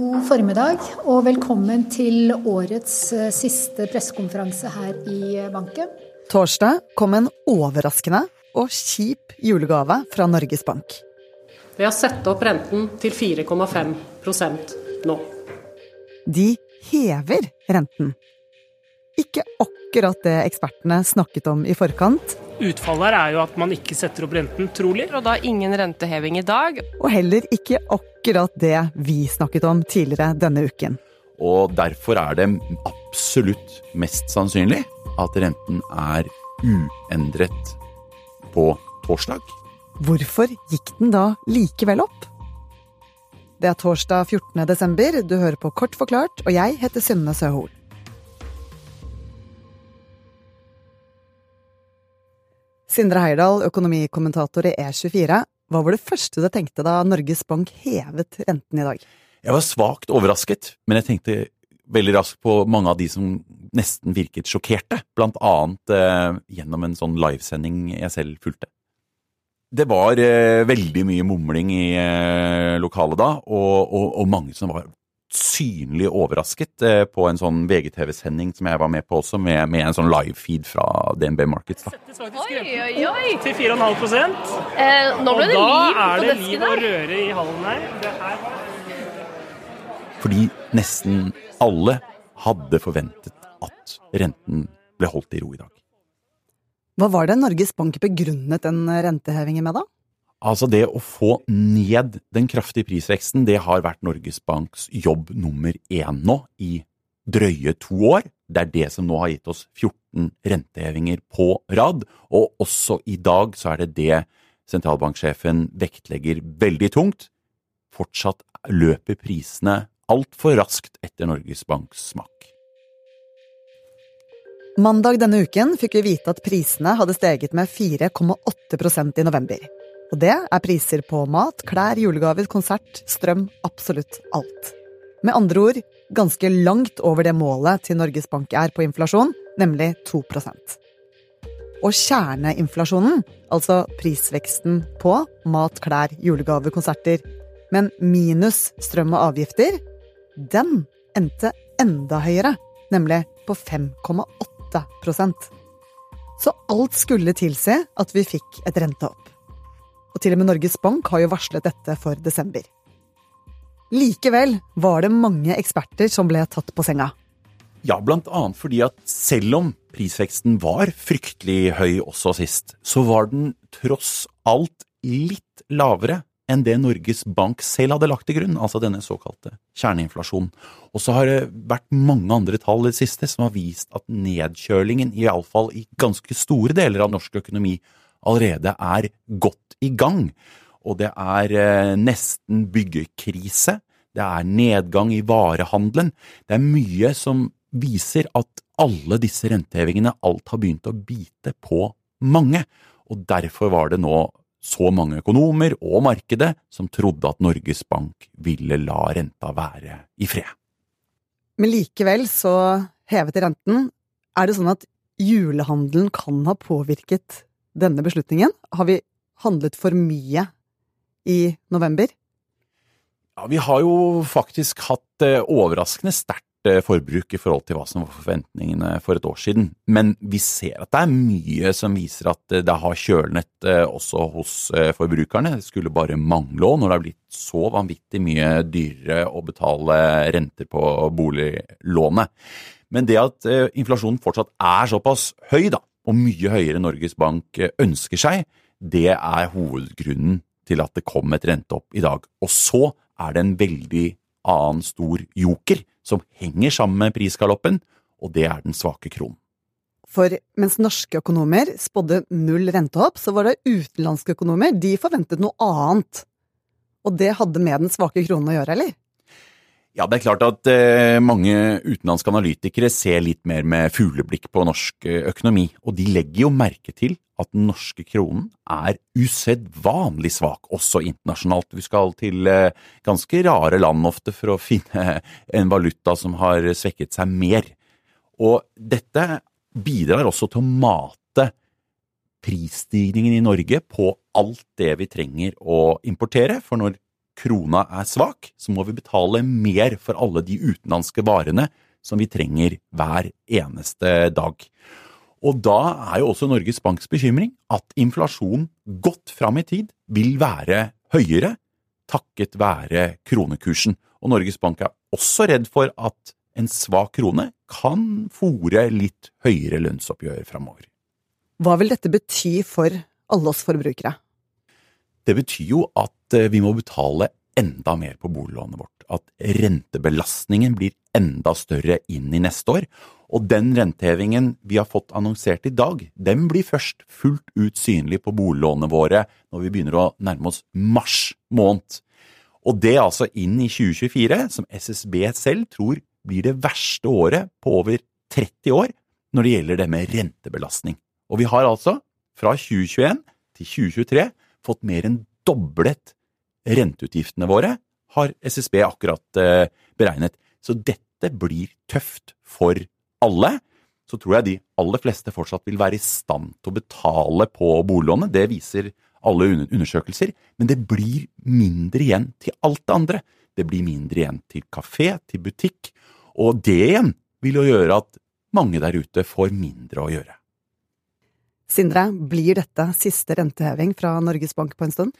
God formiddag og velkommen til årets eh, siste pressekonferanse her i eh, banken. Torsdag kom en overraskende og kjip julegave fra Norges Bank. Ved å sette opp renten til 4,5% nå. De hever renten. Ikke akkurat det ekspertene snakket om i forkant. Utfallet her er jo at man ikke setter opp renten, trolig. Og da ingen renteheving i dag. Og heller ikke akkurat det vi snakket om tidligere denne uken. Og derfor er det absolutt mest sannsynlig at renten er uendret på torsdag. Hvorfor gikk den da likevel opp? Det er torsdag 14. desember, du hører på Kort forklart, og jeg heter Synne Søhol. Sindre Heyerdahl, økonomikommentator i E24. Hva var det første du tenkte da Norges Bank hevet renten i dag? Jeg var svakt overrasket, men jeg tenkte veldig raskt på mange av de som nesten virket sjokkerte, blant annet eh, gjennom en sånn livesending jeg selv fulgte. Det var eh, veldig mye mumling i eh, lokalet da, og, og, og, mange som var synlig overrasket eh, på en sånn VGTV-sending som jeg var med på også, med, med en sånn live-feed fra DNB Markets. da. Settes faktisk Oi, oi, oi! til 4,5 Eh, nå ble det Og liv da er det liv og her. røre i hallen her. Det her. Fordi nesten alle hadde forventet at renten ble holdt i ro i dag. Hva var det Norges Bank begrunnet den rentehevingen med, da? Altså det å få ned den kraftige prisveksten, det har vært Norges Banks jobb nummer én nå i drøye to år. Det er det som nå har gitt oss 14 rentehevinger på rad, og også i dag så er det det sentralbanksjefen vektlegger veldig tungt. Fortsatt løper prisene altfor raskt etter Norges Banks smak. Mandag denne uken fikk vi vite at prisene hadde steget med 4,8% i november. Og det er priser på mat, klær, julegaver, konsert, strøm, absolutt alt. Med andre ord ganske langt over det målet til Norges Bank er på inflasjon, nemlig 2% Og kjerneinflasjonen, altså prisveksten på mat, klær, julegaver, konserter, men minus strøm og avgifter, den endte enda høyere, nemlig på 5,8% Så alt skulle tilsi at vi fikk et rentehopp. Og til og med Norges Bank har jo varslet dette for desember. Likevel var det mange eksperter som ble tatt på senga. Ja, blant annet fordi at selv om prisveksten var fryktelig høy også sist, så var den tross alt litt lavere enn det Norges Bank selv hadde lagt til grunn, altså denne såkalte kjerneinflasjonen. Og så har det vært mange andre tall i det siste som har vist at nedkjølingen, iallfall i ganske store deler av norsk økonomi, allerede er godt i gang. Og det er eh, nesten byggekrise. Det er nedgang i varehandelen. Det er mye som viser at alle disse rentehevingene alt har begynt å bite på mange. Og derfor var det nå så mange økonomer og markedet som trodde at Norges Bank ville la renta være i fred. Men likevel så hevet de renten. Er det sånn at julehandelen kan ha påvirket denne beslutningen? Har vi handlet for mye i november? Ja, vi har jo faktisk hatt eh, overraskende sterkt eh, forbruk i forhold til hva som var forventningene for et år siden. Men vi ser at det er mye som viser at eh, det har kjølnet også hos forbrukerne. Det skulle bare mangle òg, når det har blitt så vanvittig mye dyrere å betale renter på boliglånet. Men det at inflasjonen fortsatt er såpass høy, da, og mye høyere Norges Bank eh, ønsker seg, det er hovedgrunnen til at det kom et renteopp i dag. Og så er det en veldig annen stor joker som henger sammen med prisgaloppen, og det er den svake kronen. For mens norske økonomer spådde null rentehopp, så var det utenlandske økonomer, de forventet noe annet. Og det hadde med den svake kronen å gjøre, eller? Ja, det er klart at eh, mange utenlandske analytikere ser litt mer med fugleblikk på norsk eh, økonomi, og de legger jo merke til at den norske kronen er usedvanlig svak, også internasjonalt. Vi skal til eh, ganske rare land ofte for å finne en valuta som har svekket seg mer. Og dette bidrar også til å mate prisstigningen i Norge på alt det vi trenger å importere, for når krona er svak, så må vi betale mer for alle de utenlandske varene som vi trenger hver eneste dag. Og da er jo også Norges Banks bekymring at inflasjon godt fram i tid vil være høyere takket være kronekursen. Og Norges Bank er også redd for at en svak krone kan fòre litt høyere lønnsoppgjør framover. Hva vil dette bety for alle oss forbrukere? Det betyr jo at eh, vi må betale enda mer på boliglånet vårt. At rentebelastningen blir enda større inn i neste år. Og den rentehevingen vi har fått annonsert i dag, den blir først fullt ut synlig på boliglånene våre når vi begynner å nærme oss mars måned. Og det altså inn i 2024, som SSB selv tror blir det verste året på over 30 år når det gjelder det med rentebelastning. Og vi har altså, fra 2021 til 2023, fått mer enn doblet renteutgiftene våre, har SSB akkurat eh, beregnet. Så dette blir tøft for alle. Så tror jeg de aller fleste fortsatt vil være i stand til å betale på boliglånet. Det viser alle undersøkelser. Men det blir mindre igjen til alt det andre. Det blir mindre igjen til kafé, til butikk. Og det igjen vil jo gjøre at mange der ute får mindre å gjøre. Sindre, blir dette siste renteheving fra Norges Bank på en stund?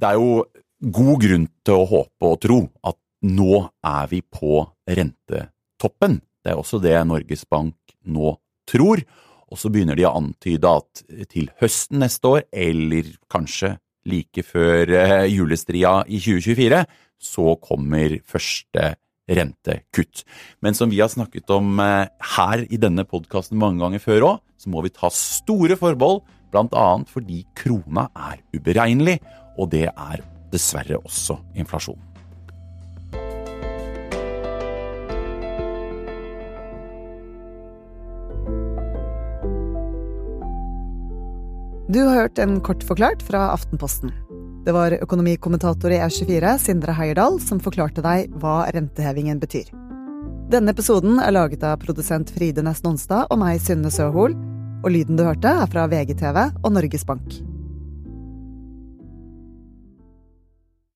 Det er jo god grunn til å håpe og tro at nå er vi på rentetoppen. Det er også det Norges Bank nå tror. Og så begynner de å antyde at til høsten neste år, eller kanskje like før eh, julestria i 2024, så kommer første rentekutt. Men som vi har snakket om eh, her i denne podkasten mange ganger før òg, så må vi ta store forbehold, bl.a. fordi krona er uberegnelig, og det er dessverre også inflasjon. Du har hørt en kort forklart fra Aftenposten. Det var økonomikommentator i R24, Sindre Heierdal, som forklarte deg hva rentehevingen betyr. Denne episoden er laget av produsent Fride Nesten Onsdag og meg, Synne Søhol, og lyden du hørte, er fra VGTV og Norges Bank.